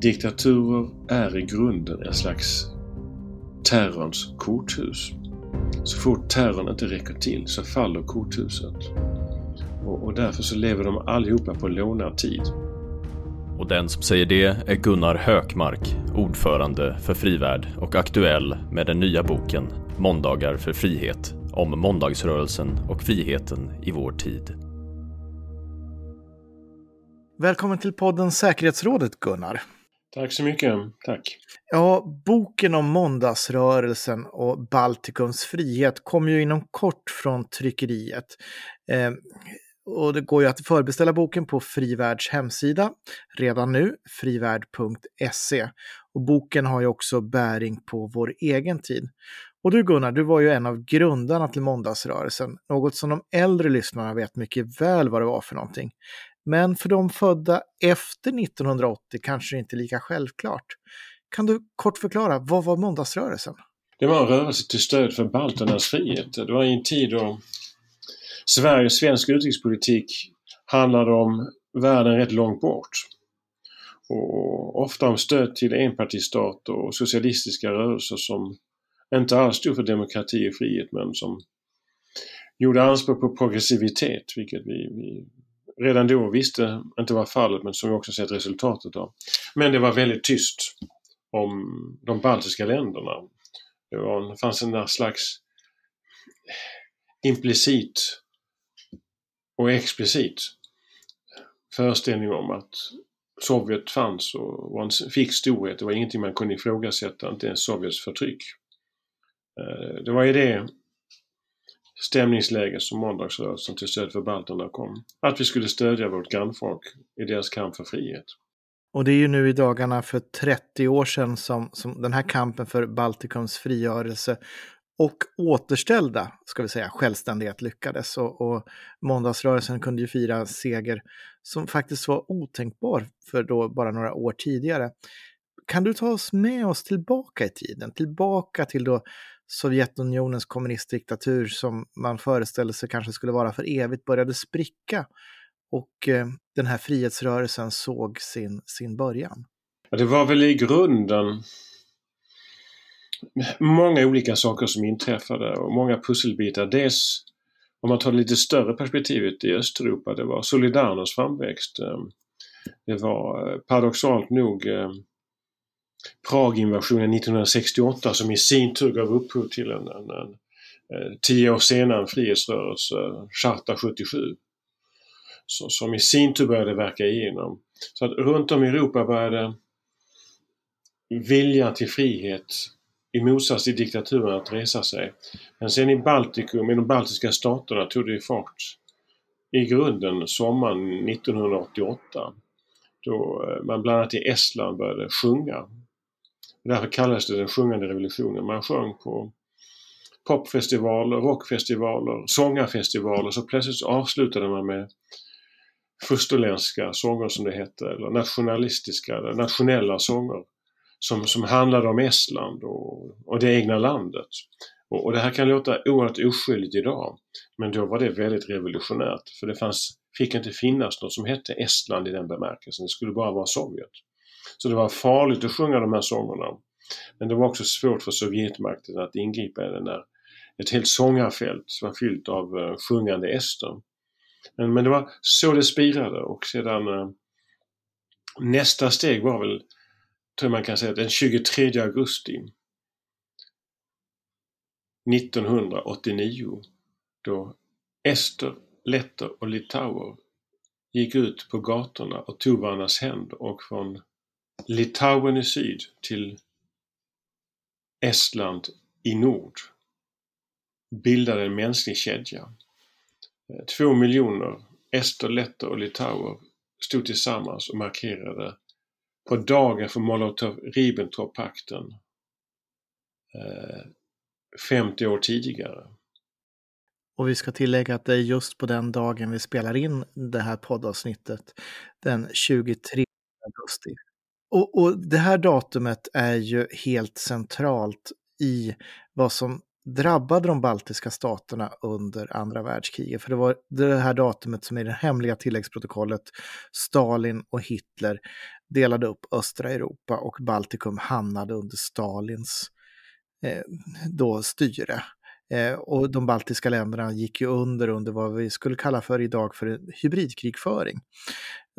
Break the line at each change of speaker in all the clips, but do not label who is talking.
Diktaturer är i grunden en slags terrorns korthus. Så fort terrorn inte räcker till så faller korthuset. Och, och därför så lever de allihopa på lånad tid.
Och den som säger det är Gunnar Hökmark, ordförande för Frivärd och aktuell med den nya boken Måndagar för frihet om måndagsrörelsen och friheten i vår tid.
Välkommen till podden Säkerhetsrådet Gunnar.
Tack så mycket. Tack.
Ja, boken om måndagsrörelsen och Baltikums frihet kommer ju inom kort från tryckeriet. Eh, och det går ju att förbeställa boken på Frivärds hemsida redan nu, frivärd.se. Och boken har ju också bäring på vår egen tid. Och du Gunnar, du var ju en av grundarna till måndagsrörelsen, något som de äldre lyssnarna vet mycket väl vad det var för någonting. Men för de födda efter 1980 kanske det inte är lika självklart. Kan du kort förklara, vad var måndagsrörelsen?
Det var en rörelse till stöd för balternas frihet. Det var i en tid då Sveriges svensk utrikespolitik handlade om världen rätt långt bort. Och ofta om stöd till enpartistater och socialistiska rörelser som inte alls stod för demokrati och frihet men som gjorde anspråk på progressivitet, vilket vi, vi redan då visste inte var fallet men som vi också sett resultatet av. Men det var väldigt tyst om de baltiska länderna. Det, var, det fanns en slags implicit och explicit föreställning om att Sovjet fanns och var en fix storhet. Det var ingenting man kunde ifrågasätta, inte ens Sovjets förtryck. Eh, det var ju det stämningsläge som måndagsrörelsen till stöd för balterna kom. Att vi skulle stödja vårt grannfolk i deras kamp för frihet.
Och det är ju nu i dagarna för 30 år sedan som, som den här kampen för Baltikums frigörelse och återställda, ska vi säga, självständighet lyckades. Och, och måndagsrörelsen kunde ju fira seger som faktiskt var otänkbar för då bara några år tidigare. Kan du ta oss med oss tillbaka i tiden, tillbaka till då Sovjetunionens kommunistdiktatur som man föreställde sig kanske skulle vara för evigt började spricka och eh, den här frihetsrörelsen såg sin, sin början?
Ja, det var väl i grunden många olika saker som inträffade och många pusselbitar. Dels om man tar det lite större perspektivet i Östeuropa, det var Solidarnos framväxt. Eh, det var eh, paradoxalt nog eh, Praginvasionen 1968 som i sin tur gav upphov till en, en, en, eh, tio år senare en frihetsrörelse, Charta 77. Så, som i sin tur började verka igenom. Så att runt om i Europa började viljan till frihet i motsats till diktaturen att resa sig. Men sen i Baltikum, i de baltiska staterna, tog det fart i grunden sommaren 1988 då eh, man bland annat i Estland började sjunga Därför kallades det den sjungande revolutionen. Man sjöng på popfestivaler, rockfestivaler, sångarfestivaler. Så plötsligt avslutade man med fosterländska sånger som det hette, eller nationalistiska, eller nationella sånger. Som, som handlade om Estland och, och det egna landet. Och, och, det här kan låta oerhört oskyldigt idag. Men då var det väldigt revolutionärt. För det fanns, fick inte finnas något som hette Estland i den bemärkelsen. Det skulle bara vara Sovjet. Så det var farligt att sjunga de här sångerna. Men det var också svårt för Sovjetmakten att ingripa i den där. Ett helt sångarfält som var fyllt av uh, sjungande ester. Men, men det var så det spirade och sedan uh, nästa steg var väl, tror man kan säga, den 23 augusti 1989 då ester, letter och litauer gick ut på gatorna och tog varandras händer och från Litauen i syd till Estland i nord bildade en mänsklig kedja. Eh, två miljoner ester, letter och litauer stod tillsammans och markerade på dagen för Molotov-Ribbentrop-pakten 50 eh, år tidigare.
Och vi ska tillägga att det är just på den dagen vi spelar in det här poddavsnittet, den 23 augusti. Och, och det här datumet är ju helt centralt i vad som drabbade de baltiska staterna under andra världskriget. För det var det här datumet som i det hemliga tilläggsprotokollet Stalin och Hitler delade upp östra Europa och Baltikum hamnade under Stalins eh, då styre. Eh, och de baltiska länderna gick ju under under vad vi skulle kalla för idag för hybridkrigföring.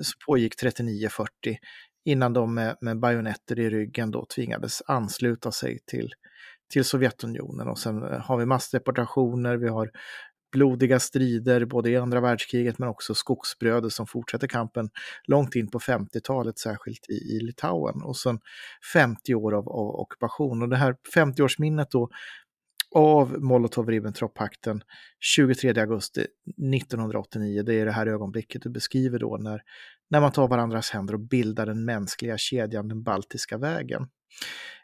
Så pågick 39-40 innan de med, med bajonetter i ryggen då tvingades ansluta sig till, till Sovjetunionen. Och sen eh, har vi massdeportationer, vi har blodiga strider både i andra världskriget men också skogsbröder som fortsätter kampen långt in på 50-talet, särskilt i, i Litauen. Och sen 50 år av, av ockupation. Och det här 50-årsminnet då av Molotov-Ribbentrop-pakten 23 augusti 1989. Det är det här ögonblicket du beskriver då när, när man tar varandras händer och bildar den mänskliga kedjan, den baltiska vägen.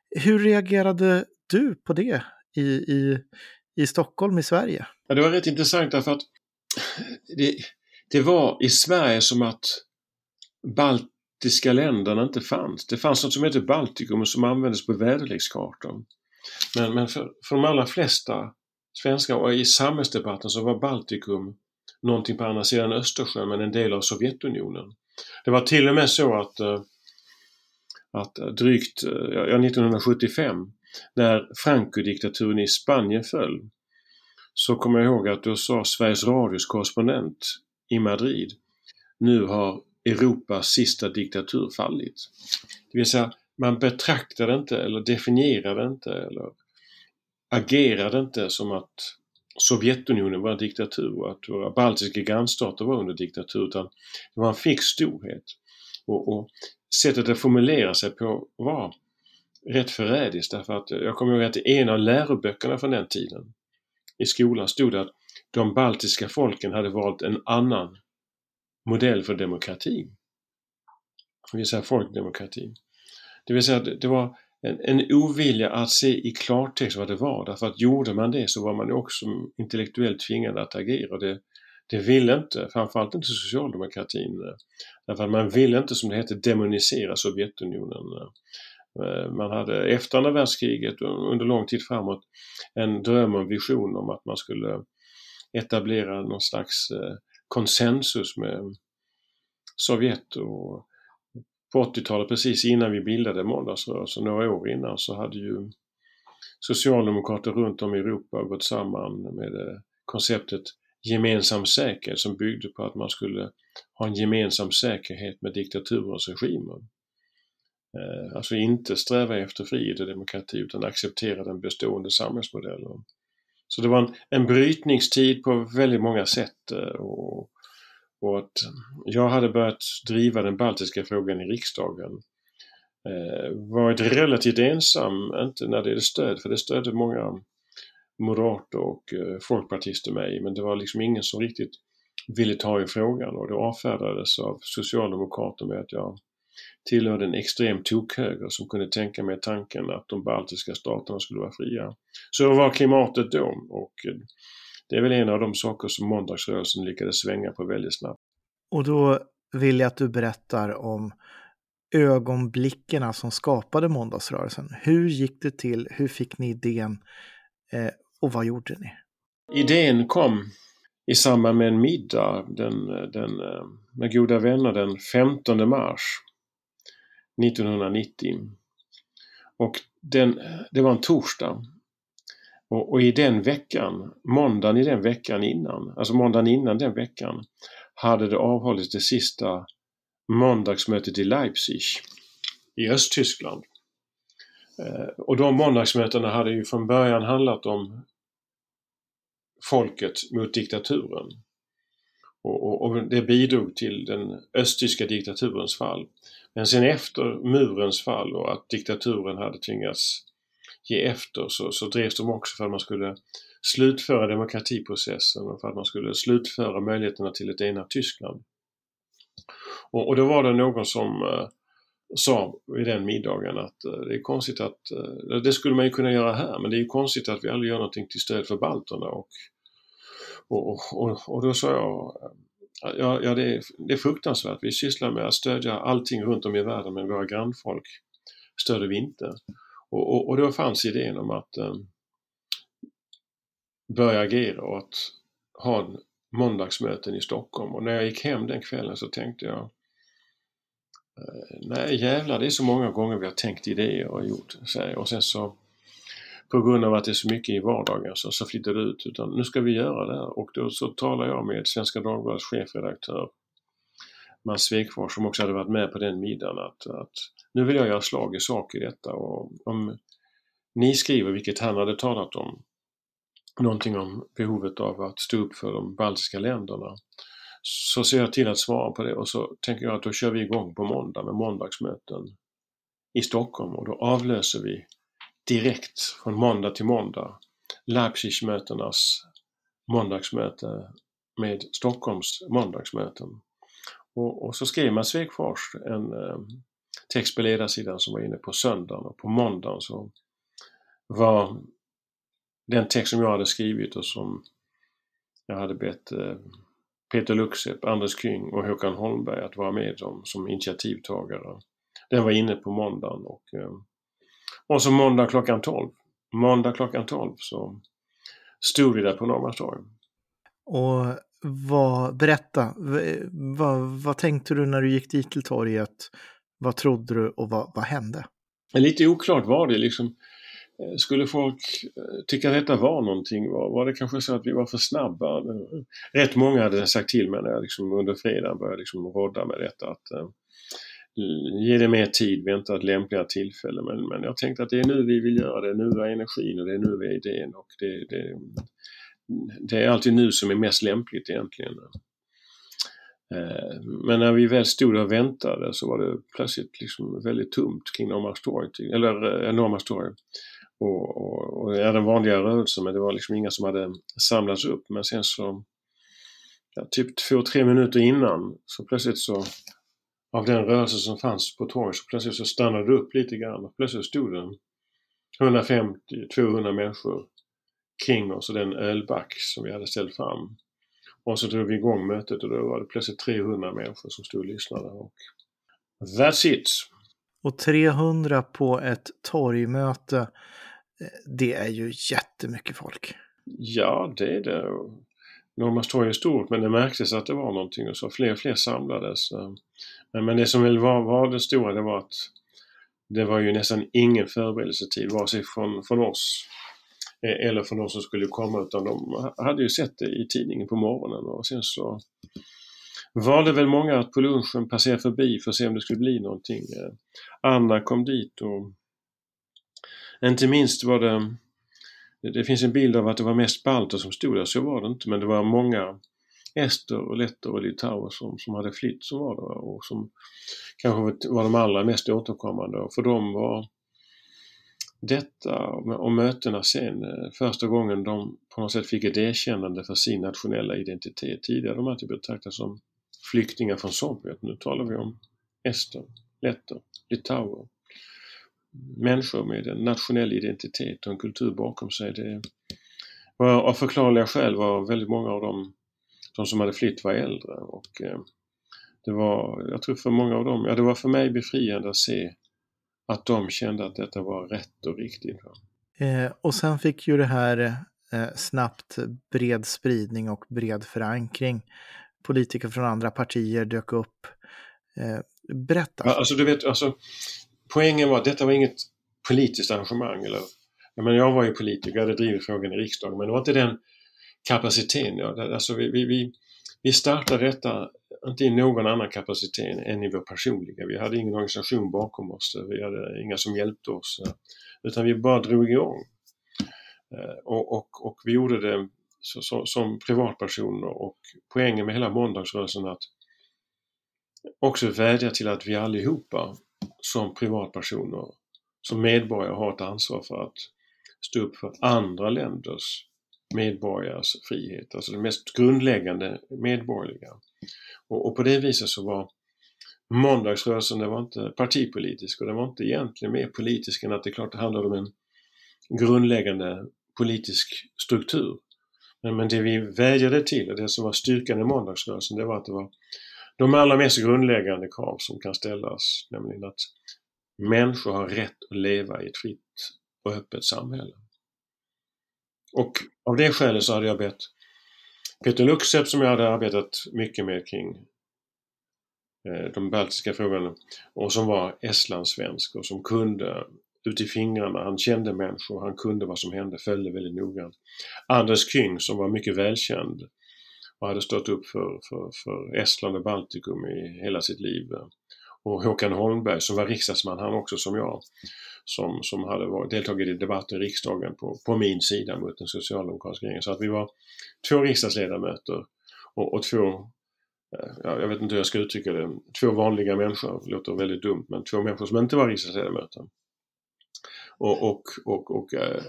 Hur reagerade du på det i, i, i Stockholm i Sverige?
Ja, det var rätt intressant därför att det, det var i Sverige som att baltiska länderna inte fanns. Det fanns något som heter Baltikum som användes på väderlekskartan. Men, men för, för de allra flesta svenskar och i samhällsdebatten så var Baltikum någonting på andra sidan Östersjön men en del av Sovjetunionen. Det var till och med så att, eh, att drygt eh, ja, 1975 när Franco-diktaturen i Spanien föll så kommer jag ihåg att då sa Sveriges Radios korrespondent i Madrid nu har Europas sista diktatur fallit. Det vill säga man betraktade inte eller definierade inte eller agerade inte som att Sovjetunionen var en diktatur och att våra baltiska grannstater var under diktatur utan det var en fix storhet. Och, och sättet att formulera sig på var rätt förrädiskt därför att jag kommer ihåg att i en av läroböckerna från den tiden i skolan stod det att de baltiska folken hade valt en annan modell för demokrati. Det vill säga folkdemokrati. Det vill säga att det var en, en ovilja att se i klartext vad det var därför att gjorde man det så var man också intellektuellt tvingad att agera. Det, det ville inte, framförallt inte socialdemokratin. Därför att man ville inte, som det hette, demonisera Sovjetunionen. Eh, man hade efter andra världskriget under lång tid framåt en dröm och vision om att man skulle etablera någon slags eh, konsensus med Sovjet och på 80-talet precis innan vi bildade måndagsrörelsen, några år innan, så hade ju socialdemokrater runt om i Europa gått samman med eh, konceptet gemensam säkerhet som byggde på att man skulle ha en gemensam säkerhet med diktaturens regimer. Eh, alltså inte sträva efter frihet och demokrati utan acceptera den bestående samhällsmodellen. Så det var en, en brytningstid på väldigt många sätt eh, och, och att jag hade börjat driva den baltiska frågan i riksdagen. Eh, varit relativt ensam, inte när det gäller stöd, för det stödde många moderater och eh, folkpartister mig, men det var liksom ingen som riktigt ville ta i frågan och det avfärdades av socialdemokrater med att jag tillhörde en extrem tokhöger som kunde tänka mig tanken att de baltiska staterna skulle vara fria. Så var klimatet då och eh, det är väl en av de saker som måndagsrörelsen lyckades svänga på väldigt snabbt.
Och då vill jag att du berättar om ögonblickarna som skapade måndagsrörelsen. Hur gick det till? Hur fick ni idén? Eh, och vad gjorde ni?
Idén kom i samband med en middag den, den, eh, med goda vänner den 15 mars 1990. Och den, det var en torsdag. Och, och, i den veckan, måndagen i den veckan innan, alltså måndagen innan den veckan, hade det avhållits det sista måndagsmötet i Leipzig i Östtyskland. Eh, och de måndagsmötena hade ju från början handlat om folket mot diktaturen. Och, och, och, det bidrog till den östtyska diktaturens fall. Men sen efter murens fall och att diktaturen hade tvingats ge efter så, så drevs de också för att man skulle slutföra demokratiprocessen och för att man skulle slutföra möjligheterna till ett enat Tyskland. Och, och då var det någon som eh, sa vid den middagen att eh, det är konstigt att, eh, det skulle man ju kunna göra här, men det är ju konstigt att vi aldrig gör någonting till stöd för balterna. Och, och, och, och då sa jag, eh, ja, ja det, är, det är fruktansvärt. Vi sysslar med att stödja allting runt om i världen, men våra grannfolk stöder vi inte. Och, och, och då fanns idén om att eh, börja agera och att ha måndagsmöten i Stockholm. Och när jag gick hem den kvällen så tänkte jag Eh, nej jävlar, det är så många gånger vi har tänkt idéer och gjort. Och sen så på grund av att det är så mycket i vardagen så, så flyttar det ut. Utan nu ska vi göra det här. Och då så talar jag med Svenska Dagbladets chefredaktör Mats Svegfors som också hade varit med på den middagen att, att nu vill jag göra slag i sak i detta och om ni skriver, vilket han hade talat om, någonting om behovet av att stå upp för de baltiska länderna så ser jag till att svara på det och så tänker jag att då kör vi igång på måndag med måndagsmöten i Stockholm och då avlöser vi direkt från måndag till måndag Leipzig-mötenas måndagsmöte med Stockholms måndagsmöten. Och, och så skrev man Svegfors en eh, text på ledarsidan som var inne på söndagen och på måndagen så var den text som jag hade skrivit och som jag hade bett eh, Peter Luxep, Anders Kyng och Håkan Holmberg att vara med om som initiativtagare. Den var inne på måndagen och, eh, och så måndag klockan 12. Måndag klockan 12 så stod vi där på Norrmalmstorg.
Och vad, berätta, vad, vad tänkte du när du gick dit till torget? Vad trodde du och vad, vad hände?
Lite oklart var det liksom. Eh, skulle folk eh, tycka att detta var någonting? Var, var det kanske så att vi var för snabba? Rätt många hade sagt till mig när jag liksom under fredagen började liksom rodda med detta att eh, ge det mer tid, vänta ett lämpligare tillfälle. Men, men jag tänkte att det är nu vi vill göra det, nu är energin och det är nu vi är idén och det, det, det är alltid nu som är mest lämpligt egentligen. Eh, men när vi väl stod och väntade så var det plötsligt liksom väldigt tomt kring Norrmalmstorg, eller eh, Norrmalmstorg. Och, och, och ja, den vanliga rörelsen, men det var liksom inga som hade samlats upp. Men sen så, ja, typ två, tre minuter innan, så plötsligt så, av den rörelse som fanns på torget, så plötsligt så stannade det upp lite grann och plötsligt stod det 150-200 människor kring oss och den ölback som vi hade ställt fram. Och så drog vi igång mötet och då var det plötsligt 300 människor som stod och lyssnade. Och that's it!
Och 300 på ett torgmöte, det är ju jättemycket folk.
Ja, det är det. Norrmalmstorg är stort men det märktes att det var någonting och så fler och fler samlades. Men, men det som väl var, var det stora det var att det var ju nästan ingen förberedelsetid vare sig från, från oss Eh, eller för de som skulle komma utan de hade ju sett det i tidningen på morgonen. Och sen så var det väl många att på lunchen passera förbi för att se om det skulle bli någonting. Eh, Anna kom dit och inte minst var det det finns en bild av att det var mest balter som stod där, så var det inte men det var många ester och letter och litauer som, som hade flytt som var där och som kanske var de allra mest återkommande. Och för dem var detta och mötena sen, eh, första gången de på något sätt fick ett erkännande för sin nationella identitet. Tidigare de alltid betraktats som flyktingar från Sovjet. Nu talar vi om ester, letter, litauer. Människor med en nationell identitet och en kultur bakom sig. Det var, av förklarliga skäl var väldigt många av dem, de som hade flytt var äldre och eh, det var, jag tror för många av dem, ja det var för mig befriande att se att de kände att detta var rätt och riktigt.
Eh, och sen fick ju det här eh, snabbt bred spridning och bred förankring. Politiker från andra partier dök upp. Eh, berätta.
Ja, alltså, du vet, alltså, poängen var att detta var inget politiskt arrangemang. Eller, jag, menar, jag var ju politiker, jag hade drivit frågan i riksdagen, men det var inte den kapaciteten. Ja. Alltså, vi, vi, vi, vi startade detta inte i någon annan kapacitet än i vår personliga. Vi hade ingen organisation bakom oss, vi hade inga som hjälpte oss. Utan vi bara drog igång. Eh, och, och, och vi gjorde det så, så, som privatpersoner och poängen med hela måndagsrörelsen att också vädja till att vi allihopa som privatpersoner, som medborgare har ett ansvar för att stå upp för andra länders medborgares frihet, alltså det mest grundläggande medborgerliga. Och, och, på det viset så var måndagsrörelsen, det var inte partipolitisk och den var inte egentligen mer politisk än att det är klart det handlade om en grundläggande politisk struktur. Men, men det vi vädjade till och det som var styrkan i måndagsrörelsen det var att det var de allra mest grundläggande krav som kan ställas, nämligen att människor har rätt att leva i ett fritt och öppet samhälle. Och av det skälet så hade jag bett Peter Luxep som jag hade arbetat mycket med kring eh, de baltiska frågorna och som var estlandssvensk och som kunde ut i fingrarna. Han kände människor, han kunde vad som hände, följde väldigt noggrant. Anders Kyng som var mycket välkänd och hade stått upp för, för, för Estland och Baltikum i hela sitt liv. Och Håkan Holmberg som var riksdagsman han också som jag. Som, som hade varit, deltagit i debatten i riksdagen på, på min sida mot den socialdemokratiska regeringen. Så att vi var två riksdagsledamöter och, och två eh, Ja, jag vet inte hur jag ska uttrycka det. Två vanliga människor, det låter väldigt dumt, men två människor som inte var riksdagsledamöter. Och, och, och, och äh,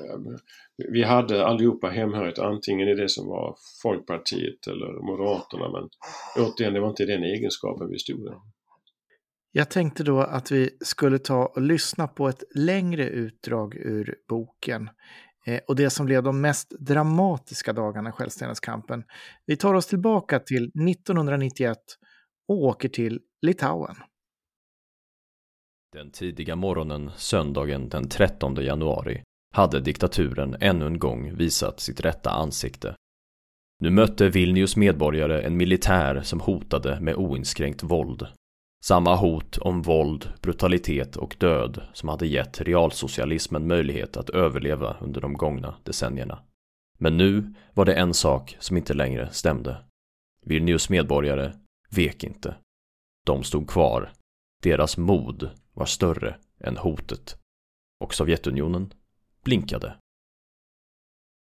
vi hade allihopa hemhörighet antingen i det som var Folkpartiet eller Moderaterna men återigen, det var inte den egenskapen vi stod där.
Jag tänkte då att vi skulle ta och lyssna på ett längre utdrag ur boken eh, och det som blev de mest dramatiska dagarna i självständighetskampen. Vi tar oss tillbaka till 1991 och åker till Litauen.
Den tidiga morgonen söndagen den 13 januari hade diktaturen ännu en gång visat sitt rätta ansikte. Nu mötte Vilnius medborgare en militär som hotade med oinskränkt våld. Samma hot om våld, brutalitet och död som hade gett realsocialismen möjlighet att överleva under de gångna decennierna. Men nu var det en sak som inte längre stämde. Vilnius medborgare vek inte. De stod kvar. Deras mod var större än hotet. Och Sovjetunionen blinkade.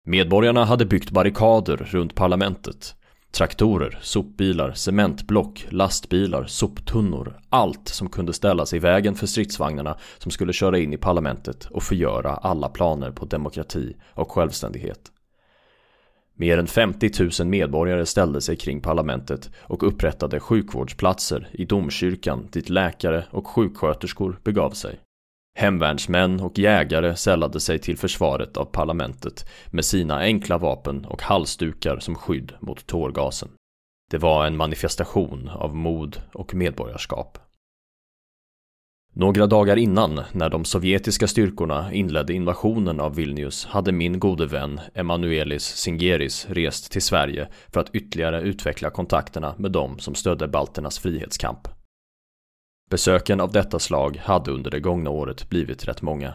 Medborgarna hade byggt barrikader runt parlamentet. Traktorer, sopbilar, cementblock, lastbilar, soptunnor, allt som kunde ställas i vägen för stridsvagnarna som skulle köra in i parlamentet och förgöra alla planer på demokrati och självständighet. Mer än 50 000 medborgare ställde sig kring parlamentet och upprättade sjukvårdsplatser i domkyrkan dit läkare och sjuksköterskor begav sig. Hemvärnsmän och jägare sällade sig till försvaret av parlamentet med sina enkla vapen och halsdukar som skydd mot tårgasen. Det var en manifestation av mod och medborgarskap. Några dagar innan, när de sovjetiska styrkorna inledde invasionen av Vilnius, hade min gode vän Emanuelis Singeris rest till Sverige för att ytterligare utveckla kontakterna med dem som stödde balternas frihetskamp. Besöken av detta slag hade under det gångna året blivit rätt många.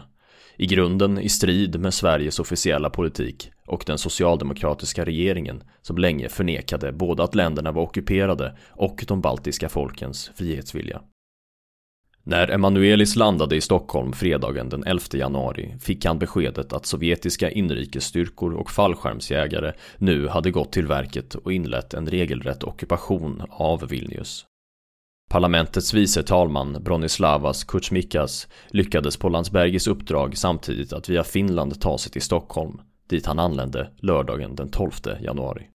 I grunden i strid med Sveriges officiella politik och den socialdemokratiska regeringen som länge förnekade både att länderna var ockuperade och de baltiska folkens frihetsvilja. När Emanuelis landade i Stockholm fredagen den 11 januari fick han beskedet att sovjetiska inrikesstyrkor och fallskärmsjägare nu hade gått till verket och inlett en regelrätt ockupation av Vilnius. Parlamentets vice talman Bronislavas Kutjmikas lyckades på Landsbergis uppdrag samtidigt att via Finland ta sig till Stockholm, dit han anlände lördagen den 12 januari.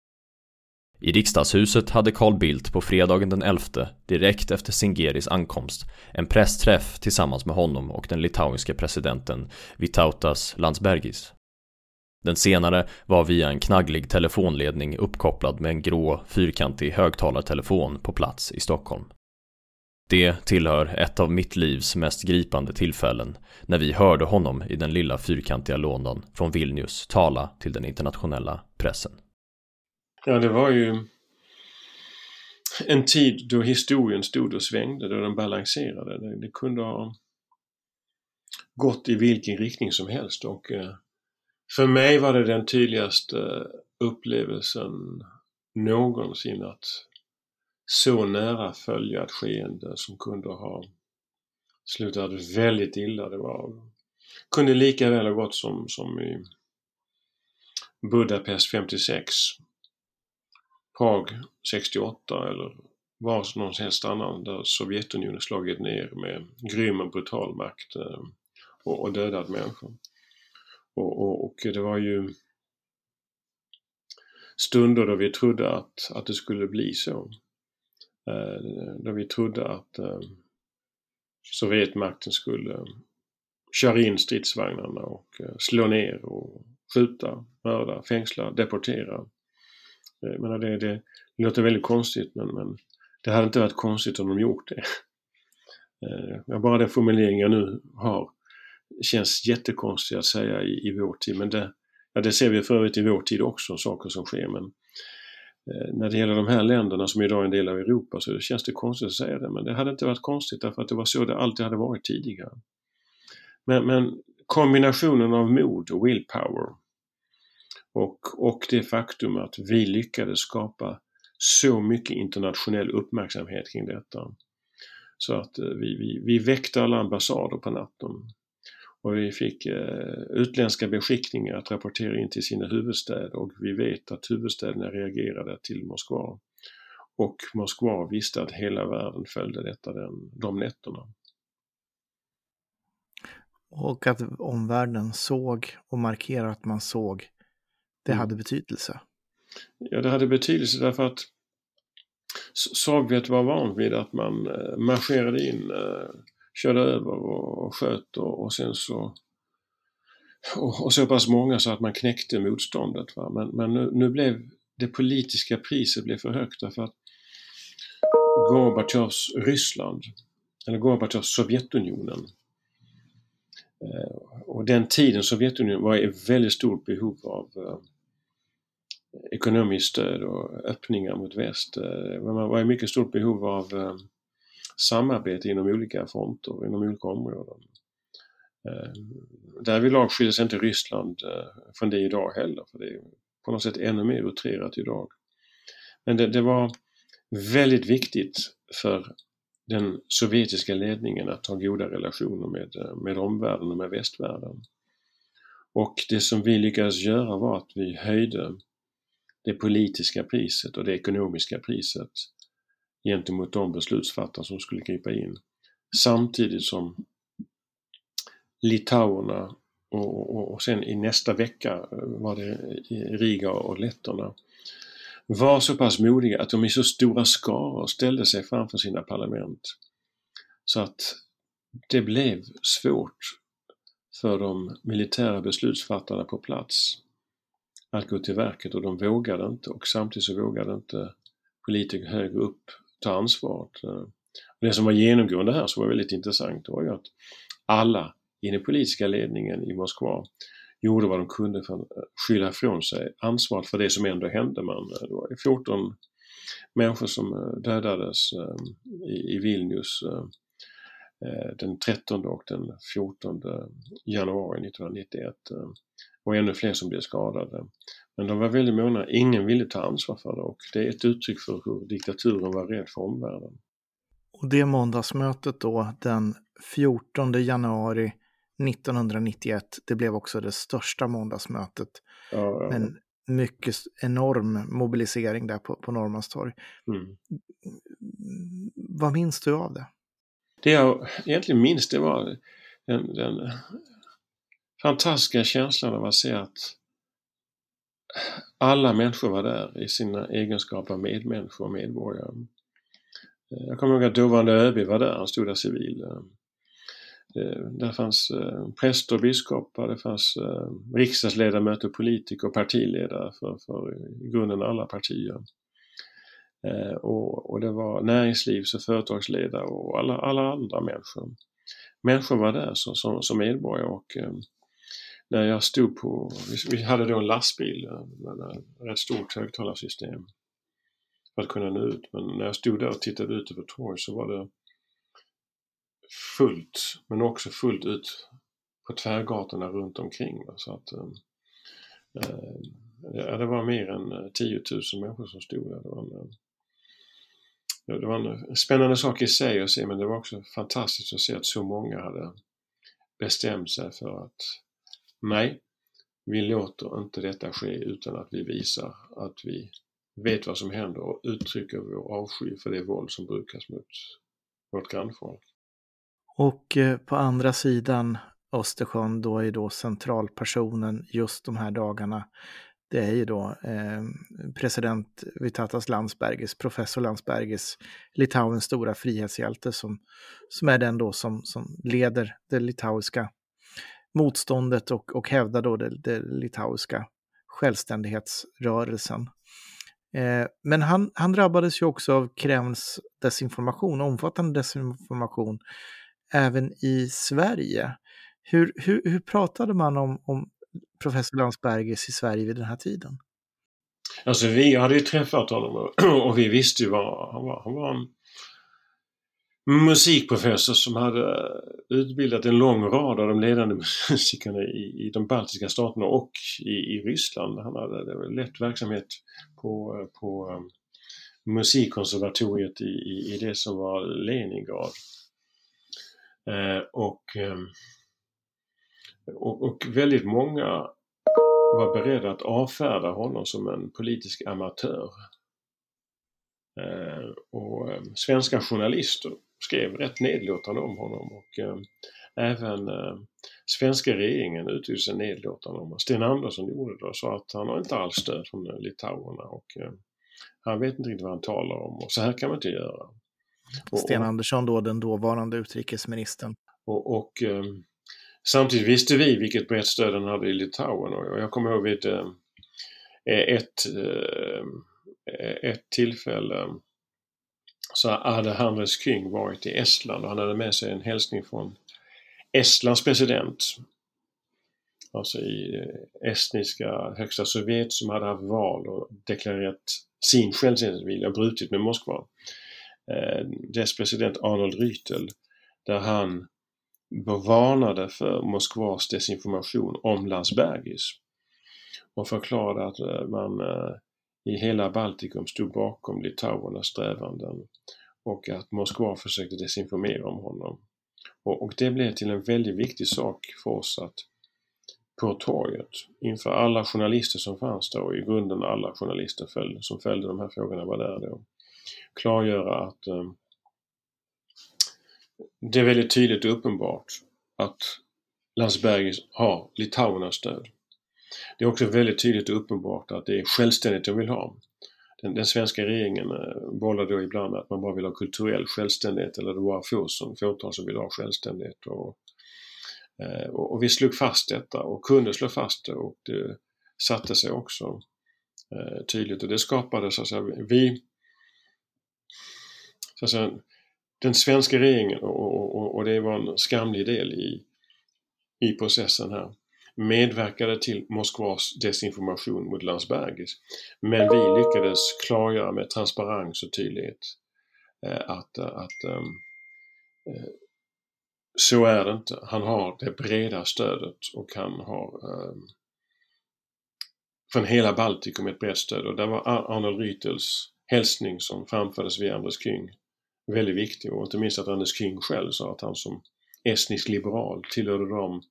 I riksdagshuset hade Carl Bildt på fredagen den 11, direkt efter Singeris ankomst, en pressträff tillsammans med honom och den litauiske presidenten Vitautas Landsbergis. Den senare var via en knagglig telefonledning uppkopplad med en grå, fyrkantig högtalartelefon på plats i Stockholm. Det tillhör ett av mitt livs mest gripande tillfällen när vi hörde honom i den lilla fyrkantiga lådan från Vilnius tala till den internationella pressen.
Ja, det var ju en tid då historien stod och svängde, då den balanserade. Det, det kunde ha gått i vilken riktning som helst och eh, för mig var det den tydligaste upplevelsen någonsin att så nära följa ett skeende som kunde ha slutat väldigt illa. Det var, kunde lika väl ha gått som, som i Budapest 56 Prag 68 eller var som helst annan där Sovjetunionen slagit ner med grym och brutal makt eh, och, och dödat människor. Och, och, och, det var ju stunder då vi trodde att, att det skulle bli så. Eh, Då vi trodde att eh, Sovjetmakten skulle eh, köra in stridsvagnarna och slå ner och skjuta, mörda, fängsla, deportera jag menar det, det låter väldigt konstigt men, men det hade inte varit konstigt om de gjort det. Bara den formulering jag nu har känns jättekonstig att säga i, i vår tid men det, ja, det ser vi för övrigt i vår tid också, saker som sker men eh, Eh, när det gäller de här länderna som idag är en del av Europa så känns det konstigt att säga det, men det hade inte varit konstigt därför att det var så det alltid hade varit tidigare. Men, men kombinationen av mod och willpower och, och det faktum att vi lyckades skapa så mycket internationell uppmärksamhet kring detta. Så att eh, vi, vi, vi väckte alla ambassader på natten. Och vi fick eh, utländska beskickningar att rapportera in till sina huvudstäder och vi vet att huvudstäderna reagerade till Moskva. Och Moskva visste att hela världen följde detta den, de nätterna.
Och att omvärlden såg och markerade att man såg, det mm. hade betydelse.
Ja, det hade betydelse därför att Sovjet var van vid att man eh, marscherade in, eh, körde över och sköt och, och sen så och, och, så pass många så att man knäckte motståndet. Va? Men, men nu, nu, blev det politiska priset blev för högt därför att Gorbatjovs Ryssland, eller Gorbatjovs Sovjetunionen, eh, och den tiden Sovjetunionen var i väldigt stort behov av eh, ekonomiskt stöd och öppningar mot väst. Eh, man var i mycket stort behov av eh, samarbete inom olika fronter, inom olika områden. Eh, därvidlag skiljer sig inte Ryssland eh, från det idag heller, för det är på något sätt ännu mer utrerat idag. Men det, det var väldigt viktigt för den sovjetiska ledningen att ha goda relationer med, eh, med omvärlden och med västvärlden. Och det som vi lyckades göra var att vi höjde det politiska priset och det ekonomiska priset gentemot de beslutsfattare som skulle gripa in. Samtidigt som litauerna och, och, och sen i nästa vecka eh, var det Riga och letterna var så pass modiga att de i så stora skaror ställde sig framför sina parlament. Så att det blev svårt för de militära beslutsfattarna på plats att gå till verket och de vågade inte och samtidigt så vågade inte politiker högre upp ta ansvaret. Det som var genomgående här som var väldigt intressant var ju att alla i den politiska ledningen i Moskva gjorde vad de kunde för att eh, skylla ifrån sig ansvaret för det som ändå hände. Man, eh, det var 14 människor som eh, dödades i Vilnius den 13 och den 14 januari 1991 och ännu fler som blev skadade. Men de var väldigt måna, ingen ville ta ansvar för det och det är ett uttryck för hur diktaturen var rädd för omvärlden.
Och det måndagsmötet då, den 14 januari 1991, det blev också det största måndagsmötet. Ja, ja. Men mycket enorm mobilisering där på, på Norrmalmstorg. Mm. Vad minns du av det?
Det jag egentligen minns det var den, den fantastiska känslan av att se att alla människor var där i sina egenskaper av medmänniskor och medborgare. Eh, jag kommer ihåg att dåvarande ÖB var där, han stod där civil. Eh, eh, där fanns präster och biskopar, det fanns riksdagsledamöter, politiker och partiledare för, för i grunden alla partier. Och, och det var näringslivs och företagsledare och alla, alla andra människor. Människor var där som, som, som medborgare och när jag stod på, vi hade då en lastbil eh, med ett rätt stort högtalarsystem för att kunna nå ut. Men när jag stod där och tittade ut över torg så var det fullt, men också fullt ut på tvärgatorna runt omkring. Så att, ehm, eh, det var mer än eh, 10 000 människor som stod där. Det var, en, eh, det var en spännande sak i sig att se men det var också fantastiskt att se att så många hade bestämt sig för att Nej, vi låter inte detta ske utan att vi visar att vi vet vad som händer och uttrycker vår avsky för det våld som brukas mot vårt grannfolk.
Och eh, på andra sidan Östersjön då är då centralpersonen just de här dagarna det är ju då eh, president Vitatas Landsbergis, professor Landsbergis, Litauens stora frihetshjälte som, som är den då som, som leder det litauiska motståndet och, och hävda då det, det litauiska självständighetsrörelsen. Eh, men han, han drabbades ju också av Kremls desinformation, omfattande desinformation, även i Sverige. Hur, hur, hur pratade man om, om professor Landsbergis i Sverige vid den här tiden?
Alltså vi hade ju träffat honom och vi visste ju vad han var. Han var en musikprofessor som hade eh, utbildat en lång rad av de ledande musikerna i, i de baltiska staterna och i, i Ryssland. Han hade lett verksamhet på, eh, på eh, musikkonservatoriet i, i, i, det som var Leningrad. Eh, och, ehm, och, och väldigt många var beredda att avfärda honom som en politisk amatör. Eh, och ehm, svenska journalister skrev rätt nedlåtande om honom och eh, även eh, svenska regeringen uttryckte sig nedlåtande om honom. Sten Andersson gjorde det och sa att han har inte alls stöd från litauerna och eh, han vet inte riktigt vad han talar om och så här kan man inte göra.
Och, Sten Andersson då, den dåvarande utrikesministern.
Och, och eh, samtidigt visste vi vilket brett stöd han hade i Litauen och jag kommer ihåg vid eh, ett, eh, ett tillfälle så hade Hannes King varit i Estland och han hade med sig en hälsning från Estlands president. Alltså i eh, estniska högsta sovjet som hade haft val och deklarerat sin självständighetsvilja och brutit med Moskva. Eh, dess president Arnold Rytel där han varnade för Moskvas desinformation om Landsbergis och förklarade att eh, man eh, i hela Baltikum stod bakom litauernas strävanden och att Moskva försökte desinformera om honom. Och, och, det blev till en väldigt viktig sak för oss att på torget inför alla journalister som fanns där och i grunden alla journalister följde, som följde de här frågorna var där då. Klargöra att eh, det är väldigt tydligt och uppenbart att Landsbergis har litauernas stöd. Det är också väldigt tydligt och uppenbart att det är självständighet de vill ha. Den, den svenska regeringen eh, bollar då ibland med att man bara vill ha kulturell självständighet eller det var få som, fåtal som vill ha självständighet. Och, eh, och, och, vi slog fast detta och kunde slå fast det och det satte sig också eh, tydligt och det skapade så att säga, vi så att säga, den svenska regeringen och, och, och det var en skamlig del i, i processen här medverkade till Moskvas desinformation mot Landsbergis. Men vi lyckades klargöra med transparens och tydlighet eh, att, att um, så är det inte. Han har det breda stödet och han har um, från hela Baltikum ett brett stöd och där var Arnold Rütels hälsning som framfördes via Anders King väldigt viktig och inte minst att Anders King själv sa att han som estnisk liberal tillhörde dem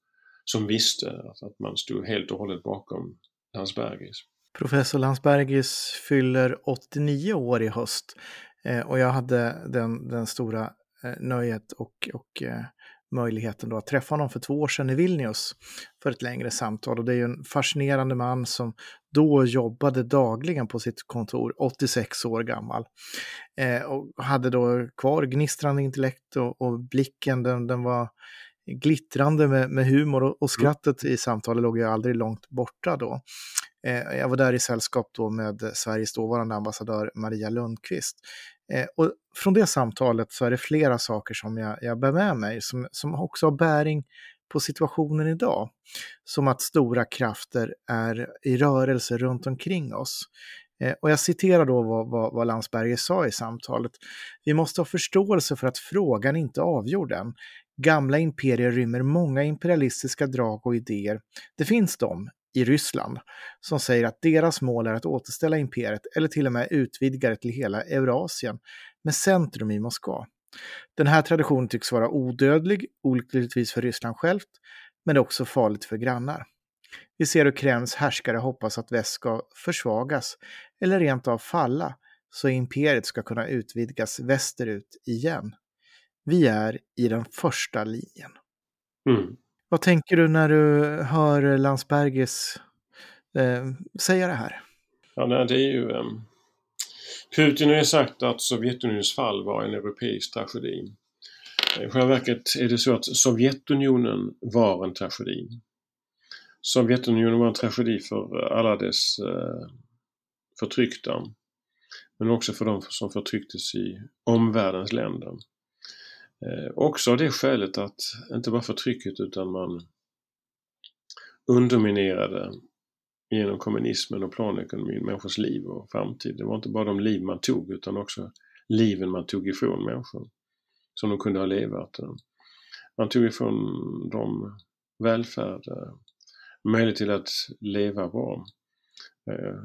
som visste att, man stod helt och hållet bakom Landsbergis.
Professor Landsbergis fyller 89 år i höst eh, och jag hade den, den stora eh, nöjet och, och eh, möjligheten då att träffa honom för två år sedan i Vilnius för ett längre samtal. Och det är ju en fascinerande man som då jobbade dagligen på sitt kontor, 86 år gammal. Eh, och hade då kvar gnistrande intellekt och, och blicken, den, den var glittrande med, med humor och, och mm. skrattet i samtalet låg ju aldrig långt borta då. Eh, jag var där i sällskap då med Sveriges dåvarande ambassadör Maria Lundqvist. Eh, och från det samtalet så är det flera saker som jag, jag bär med mig som, som också har bäring på situationen idag. Som att stora krafter är i rörelse runt omkring oss. Eh, och jag citerar då vad, vad, vad Landsberger sa i samtalet. Vi måste ha förståelse för att frågan inte är avgjord än. Gamla imperier rymmer många imperialistiska drag och idéer. Det finns de, i Ryssland, som säger att deras mål är att återställa imperiet eller till och med utvidga det till hela Eurasien med centrum i Moskva. Den här traditionen tycks vara odödlig, olyckligtvis för Ryssland självt, men det är också farligt för grannar. Vi ser hur Kremls härskare hoppas att väst ska försvagas eller rent av falla så imperiet ska kunna utvidgas västerut igen. Vi är i den första linjen. Mm. Vad tänker du när du hör Landsbergis eh, säga det här?
Ja, det är ju... Um, Putin har ju sagt att Sovjetunionens fall var en europeisk tragedi. I själva verket är det så att Sovjetunionen var en tragedi. Sovjetunionen var en tragedi för alla dess uh, förtryckta. Men också för de som förtrycktes i omvärldens länder. Eh, också av det skälet att, inte bara förtrycket utan man underminerade genom kommunismen och planekonomin människors liv och framtid. Det var inte bara de liv man tog utan också liven man tog ifrån människor som de kunde ha levat. Man tog ifrån dem välfärd, möjlighet till att leva bra. Eh,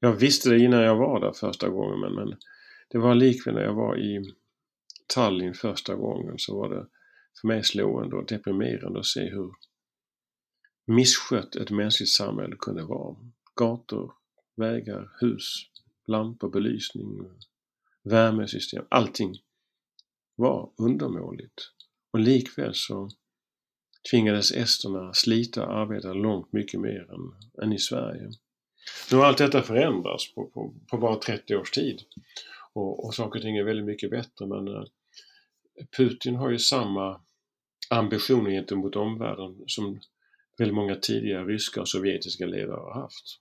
jag visste det innan jag var där första gången men, men det var likväl när jag var i Tallinn första gången så var det för mig slående och deprimerande att se hur misskött ett mänskligt samhälle kunde vara. Gator, vägar, hus, lampor, belysning, värmesystem, allting var undermåligt. Och likväl så tvingades esterna slita och arbeta långt mycket mer än, än i Sverige. Nu har allt detta förändrats på, på, på bara 30 års tid och, och saker och ting är väldigt mycket bättre men eh, Putin har ju samma ambitioner gentemot omvärlden som väldigt många tidigare ryska och sovjetiska ledare har haft.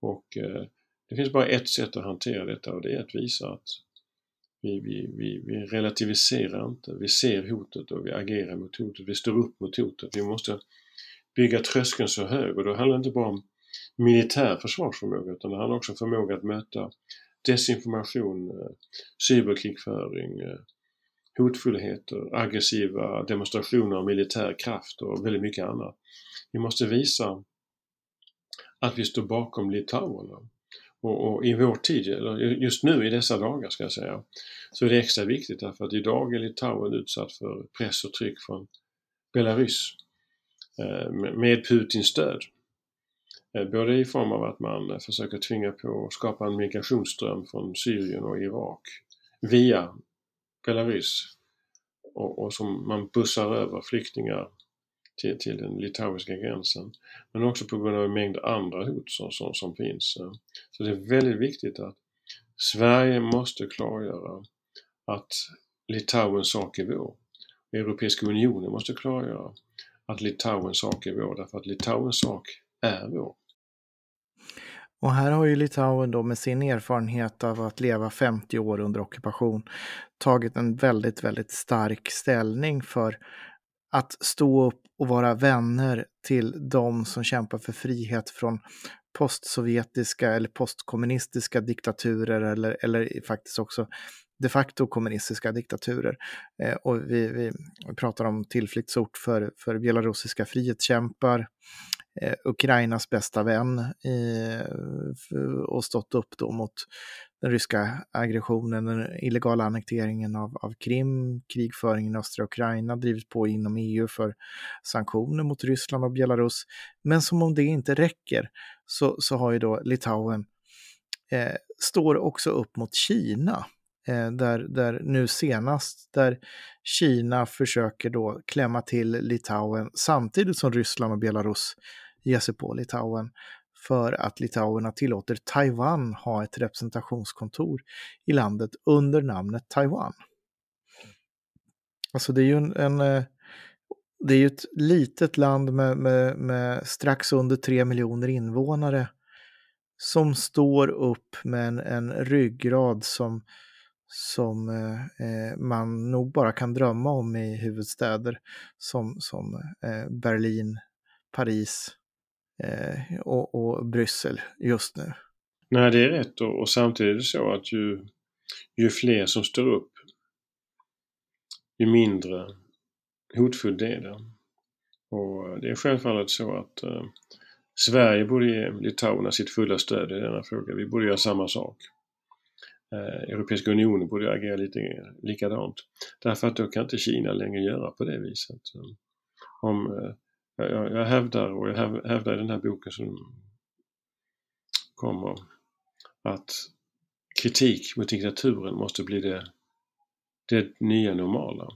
Och eh, det finns bara ett sätt att hantera detta och det är att visa att vi, vi, vi, vi relativiserar inte, vi ser hotet och vi agerar mot hotet, vi står upp mot hotet. Vi måste bygga tröskeln så hög och då handlar det inte bara om militär försvarsförmåga utan det handlar också om förmåga att möta desinformation, eh, cyberkrigföring, eh, hotfullheter, aggressiva demonstrationer av militär kraft och väldigt mycket annat. Vi måste visa att vi står bakom litauerna. Och, och, i vår tid, eller just nu i dessa dagar ska jag säga, så är det extra viktigt därför att idag är Litauen utsatt för press och tryck från Belarus eh, med Putins stöd. Eh, både i form av att man försöker tvinga på och skapa en migrationsström från Syrien och Irak via Belarus och, och som man bussar över flyktingar till, till den litauiska gränsen. Men också på grund av en mängd andra hot som, som, som finns. Så det är väldigt viktigt att Sverige måste klargöra att Litauens sak är vår. Europeiska unionen måste klargöra att Litauens sak är vår därför att Litauens sak är vår.
Och här har ju Litauen då med sin erfarenhet av att leva 50 år under ockupation tagit en väldigt, väldigt stark ställning för att stå upp och vara vänner till de som kämpar för frihet från postsovjetiska eller postkommunistiska diktaturer eller, eller faktiskt också de facto kommunistiska diktaturer. Eh, och vi, vi pratar om tillflyktsort för, för belarusiska frihetskämpar, eh, Ukrainas bästa vän eh, och stått upp då mot den ryska aggressionen, den illegala annekteringen av, av Krim, krigföringen i östra Ukraina, drivit på inom EU för sanktioner mot Ryssland och Belarus. Men som om det inte räcker så, så har ju då Litauen eh, står också upp mot Kina. Eh, där, där nu senast, där Kina försöker då klämma till Litauen samtidigt som Ryssland och Belarus ge sig på Litauen för att litauerna tillåter Taiwan ha ett representationskontor i landet under namnet Taiwan. Alltså det är ju en, en eh, det är ju ett litet land med, med, med, strax under tre miljoner invånare som står upp med en, en ryggrad som, som eh, eh, man nog bara kan drömma om i huvudstäder som, som eh, Berlin, Paris, eh, och, och Bryssel just nu.
Nej, det är rätt och, och samtidigt är det så att ju, ju fler som står upp, ju mindre hotfullt är det. Och det är självfallet så att eh, Sverige borde ge litauerna sitt fulla stöd i denna fråga. Vi borde göra samma sak. Eh, Europeiska unionen borde agera lite likadant. Därför att då kan inte Kina längre göra på det viset. Om eh, jag, jag hävdar, och jag hävdar i den här boken som kommer, att kritik mot diktaturen måste bli det, det nya normala.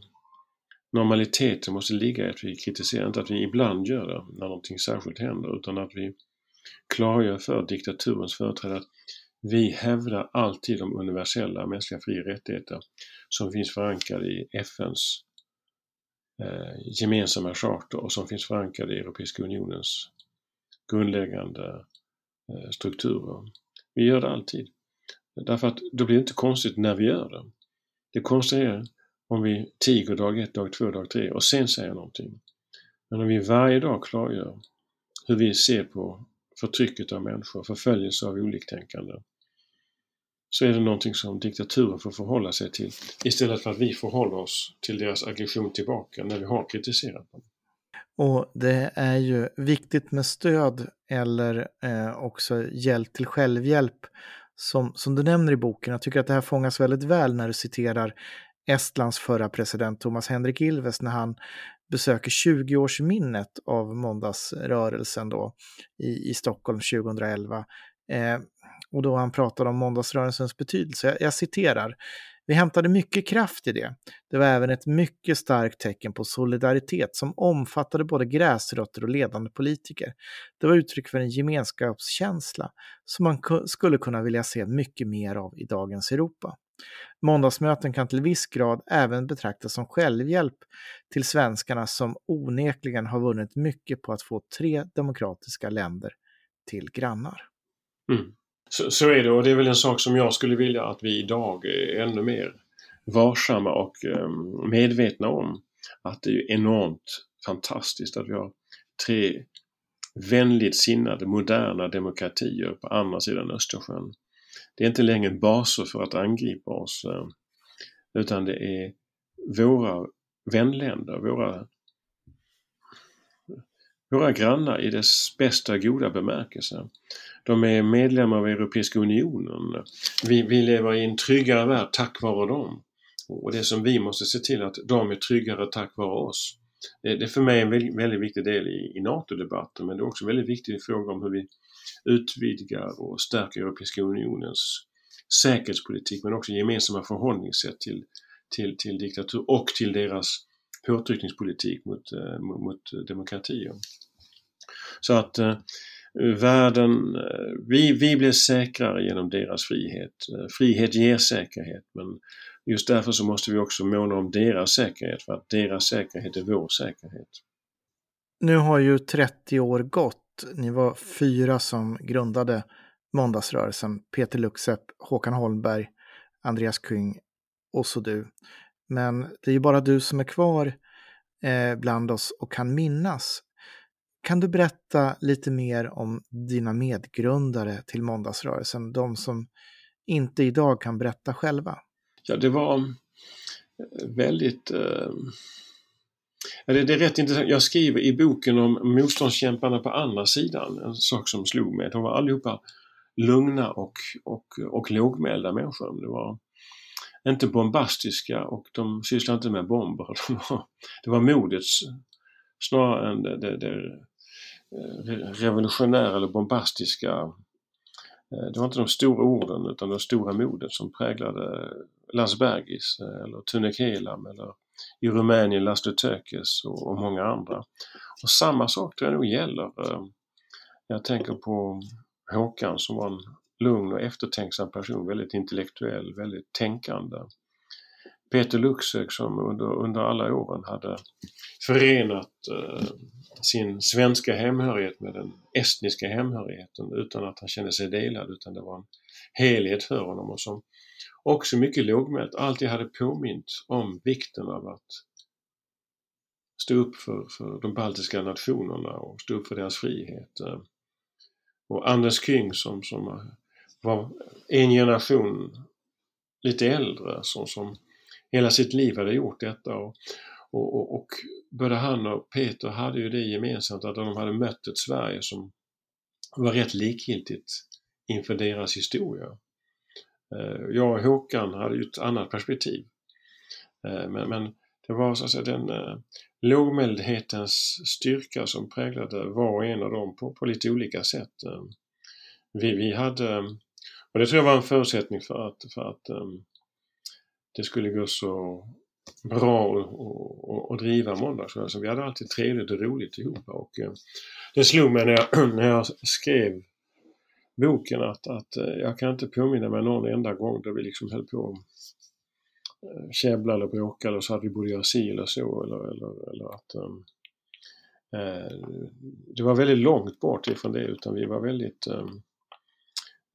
Normaliteten måste ligga i att vi kritiserar, inte att vi ibland gör det när någonting särskilt händer, utan att vi klargör för diktaturens företrädare att vi hävdar alltid de universella mänskliga fri och rättigheter som finns förankrade i FNs Eh, gemensamma charter och som finns förankrade i Europeiska unionens grundläggande eh, strukturer. Vi gör det alltid. Därför att då blir det inte konstigt när vi gör det. Det konstiga är om vi tiger dag ett, dag två, dag tre och sen säger någonting. Men om vi varje dag klargör hur vi ser på förtrycket av människor, förföljelse av oliktänkande så är det någonting som diktaturen får förhålla sig till istället för att vi förhåller oss till deras aggression tillbaka när vi har kritiserat dem.
Och det är ju viktigt med stöd eller eh, också hjälp till självhjälp som, som du nämner i boken. Jag tycker att det här fångas väldigt väl när du citerar Estlands förra president Thomas Henrik Ilves när han besöker 20-årsminnet av måndagsrörelsen då i, i Stockholm 2011. Eh, och då han pratar om måndagsrörelsens betydelse. Jag, jag citerar. Vi hämtade mycket kraft i det. Det var även ett mycket starkt tecken på solidaritet som omfattade både gräsrötter och ledande politiker. Det var uttryck för en gemenskapskänsla som man skulle kunna vilja se mycket mer av i dagens Europa. Måndagsmöten kan till viss grad även betraktas som självhjälp till svenskarna som onekligen har vunnit mycket på att få tre demokratiska länder till grannar.
Mm. Så, så, är det och det är väl en sak som jag skulle vilja att vi idag är ännu mer varsamma och um, medvetna om. Att det är enormt fantastiskt att vi har tre vänligt sinnade moderna demokratier på andra sidan Östersjön. Det är inte längre baser för att angripa oss eh, utan det är våra vänländer, våra, våra grannar i dess bästa goda bemärkelse. De är medlemmar av Europeiska Unionen. Vi, vi lever i en tryggare värld tack vare dem. Och det som vi måste se till att de är tryggare tack vare oss. Det, det är för mig en väldigt, väldigt viktig del i, i NATO-debatten men det är också en väldigt viktig fråga om hur vi utvidgar och stärker Europeiska Unionens säkerhetspolitik men också gemensamma förhållningssätt till, till, till diktatur och till deras påtryckningspolitik mot, eh, mot, mot demokratier. Så att eh, världen, eh, vi, vi blir säkrare genom deras frihet. Eh, frihet ger säkerhet men just därför så måste vi också måna om deras säkerhet för att deras säkerhet är vår säkerhet.
Nu har ju 30 år gått. Ni var fyra som grundade måndagsrörelsen. Peter Luxep, Håkan Holmberg, Andreas Kung och så du. Men det är ju bara du som är kvar eh, bland oss och kan minnas. Kan du berätta lite mer om dina medgrundare till måndagsrörelsen, de som inte idag kan berätta själva?
Ja, det var eh, väldigt... Eh, det, är rätt intressant. Jag skriver i boken om motståndskämparna på andra sidan, en sak som slog mig. De var allihopa lugna och, och, och lågmälda människor. Det var inte bombastiska och de sysslade inte med bomber. De var, det var modets snarare än det, det, det revolutionära eller bombastiska. Eh, det var inte de stora orden utan det stora modet som präglade Landsbergis eh, eller Tune Kelam eller i Rumänien Laszlo Tökes och, och många andra. Och samma sak tror jag nog gäller. Eh, jag tänker på Håkan som var en lugn och eftertänksam person, väldigt intellektuell, väldigt tänkande. Peter Luxek som under, under alla åren hade förenat eh, sin svenska hemhörighet med den estniska hemhörigheten utan att han kände sig delad utan det var en helhet för honom och som också mycket lågmält alltid hade påmint om vikten av att stå upp för, för de baltiska nationerna och stå upp för deras frihet. Eh, och Anders King som, som var en generation lite äldre som, som hela sitt liv hade gjort detta. Och, och, och, och både han och Peter hade ju det gemensamt att de hade mött ett Sverige som var rätt likgiltigt inför deras historia. Eh, jag och Håkan hade ju ett annat perspektiv. Eh, men, men det var så att säga den eh, lågmäldhetens styrka som präglade var och en av dem på, på lite olika sätt. Vi, vi hade, och det tror jag var en förutsättning för att, för att det skulle gå så bra att driva måndagsrörelsen. Alltså, vi hade alltid trevligt och roligt ihop. Och, eh, det slog mig när jag, när jag skrev boken att, att eh, jag kan inte påminna mig någon enda gång där vi liksom höll på att käbblade eh, käbbla eller bråka eller så att vi borde göra si eller så eller, eller, eller att um, eh, det var väldigt långt bort ifrån det utan vi var väldigt um,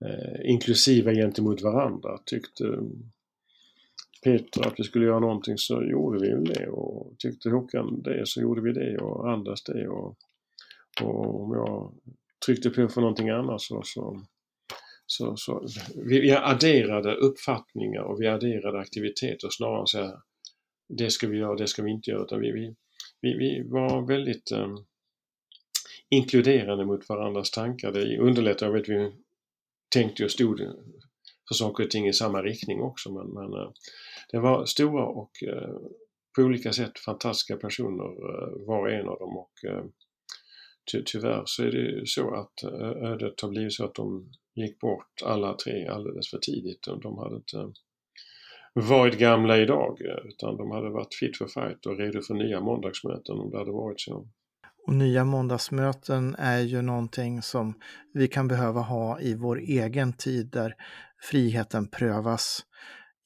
eh, inklusiva gentemot varandra. Tyckte Peter att vi skulle göra någonting så gjorde vi det och tyckte Håkan det så gjorde vi det och Anders det och, och om jag tryckte på för någonting annat så, så, så, så vi, vi adderade uppfattningar och vi adderade aktiviteter snarare än så här, det ska vi göra, det ska vi inte göra. Utan vi, vi, vi, vi var väldigt um, inkluderande mot varandras tankar. Det underlättade att vi tänkte och stod för saker och ting i samma riktning också. Men, men eh, det var stora och eh, på olika sätt fantastiska personer eh, var och en av dem. och eh, ty tyvärr så är det så att ödet har blivit så att de gick bort alla tre alldeles för tidigt. De hade inte varit gamla idag utan de hade varit fit for fight och redo för nya måndagsmöten om det hade varit så.
Och nya måndagsmöten är ju någonting som vi kan behöva ha i vår egen tid där friheten prövas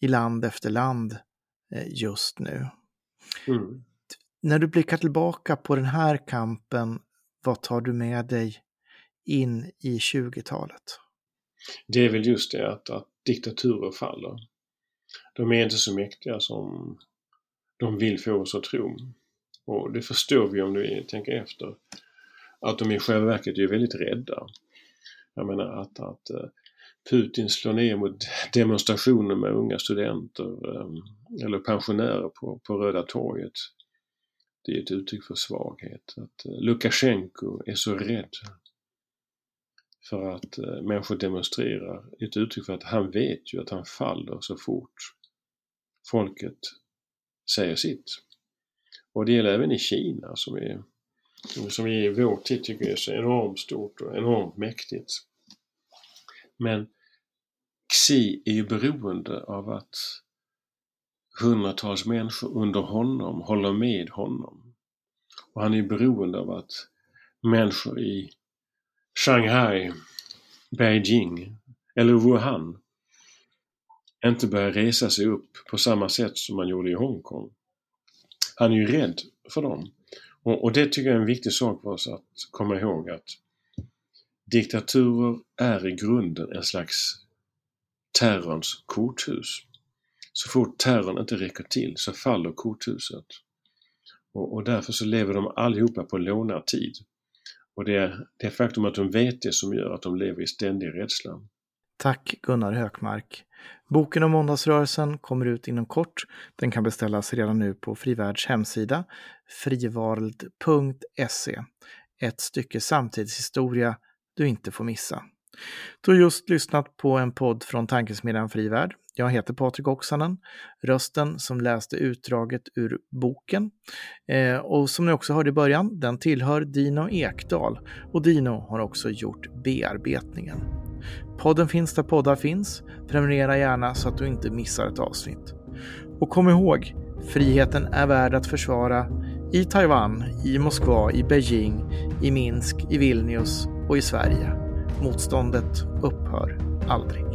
i land efter land eh, just nu. Mm. När du blickar tillbaka på den här kampen, vad tar du med dig in i 20-talet?
Det är väl just det att, att diktaturer faller de är inte så mäktiga som de vill få oss att tro. Och det förstår vi om vi tänker efter. Att de i själva verket är väldigt rädda. Jag menar att, att eh, Putin slår ner mot demonstrationer med unga studenter ehm, eller pensionärer på, på Röda torget. Det är ett uttryck för svaghet. Att eh, Lukasjenko är så rädd för att eh, människor demonstrerar. Ett uttryck för att han vet ju att han faller så fort folket säger sitt. Och det gäller även i Kina som är som i vår tid tycker är så enormt stort och enormt mäktigt. Men Xi är ju beroende av att hundratals människor under honom håller med honom. Och han är beroende av att människor i Shanghai, Beijing eller Wuhan inte börjar resa sig upp på samma sätt som man gjorde i Hongkong. Han är ju rädd för dem. Och, och det tycker jag är en viktig sak för oss att komma ihåg att diktaturer är i grunden en slags terrorns korthus. Så fort terrorn inte räcker till så faller korthuset. Och, och därför så lever de allihopa på lånad tid. Och det är det faktum att de vet det som gör att de lever i ständig rädsla.
Tack Gunnar Hökmark. Boken om måndagsrörelsen kommer ut inom kort. Den kan beställas redan nu på Frivärds hemsida frivald.se Ett stycke samtidshistoria du inte får missa. Du har just lyssnat på en podd från Tankesmedjan Frivärd. Jag heter Patrik Oksanen, rösten som läste utdraget ur boken. Eh, och som ni också hörde i början, den tillhör Dino Ekdal och Dino har också gjort bearbetningen. Podden finns där poddar finns. Prenumerera gärna så att du inte missar ett avsnitt. Och kom ihåg, friheten är värd att försvara i Taiwan, i Moskva, i Beijing, i Minsk, i Vilnius och i Sverige. Motståndet upphör aldrig.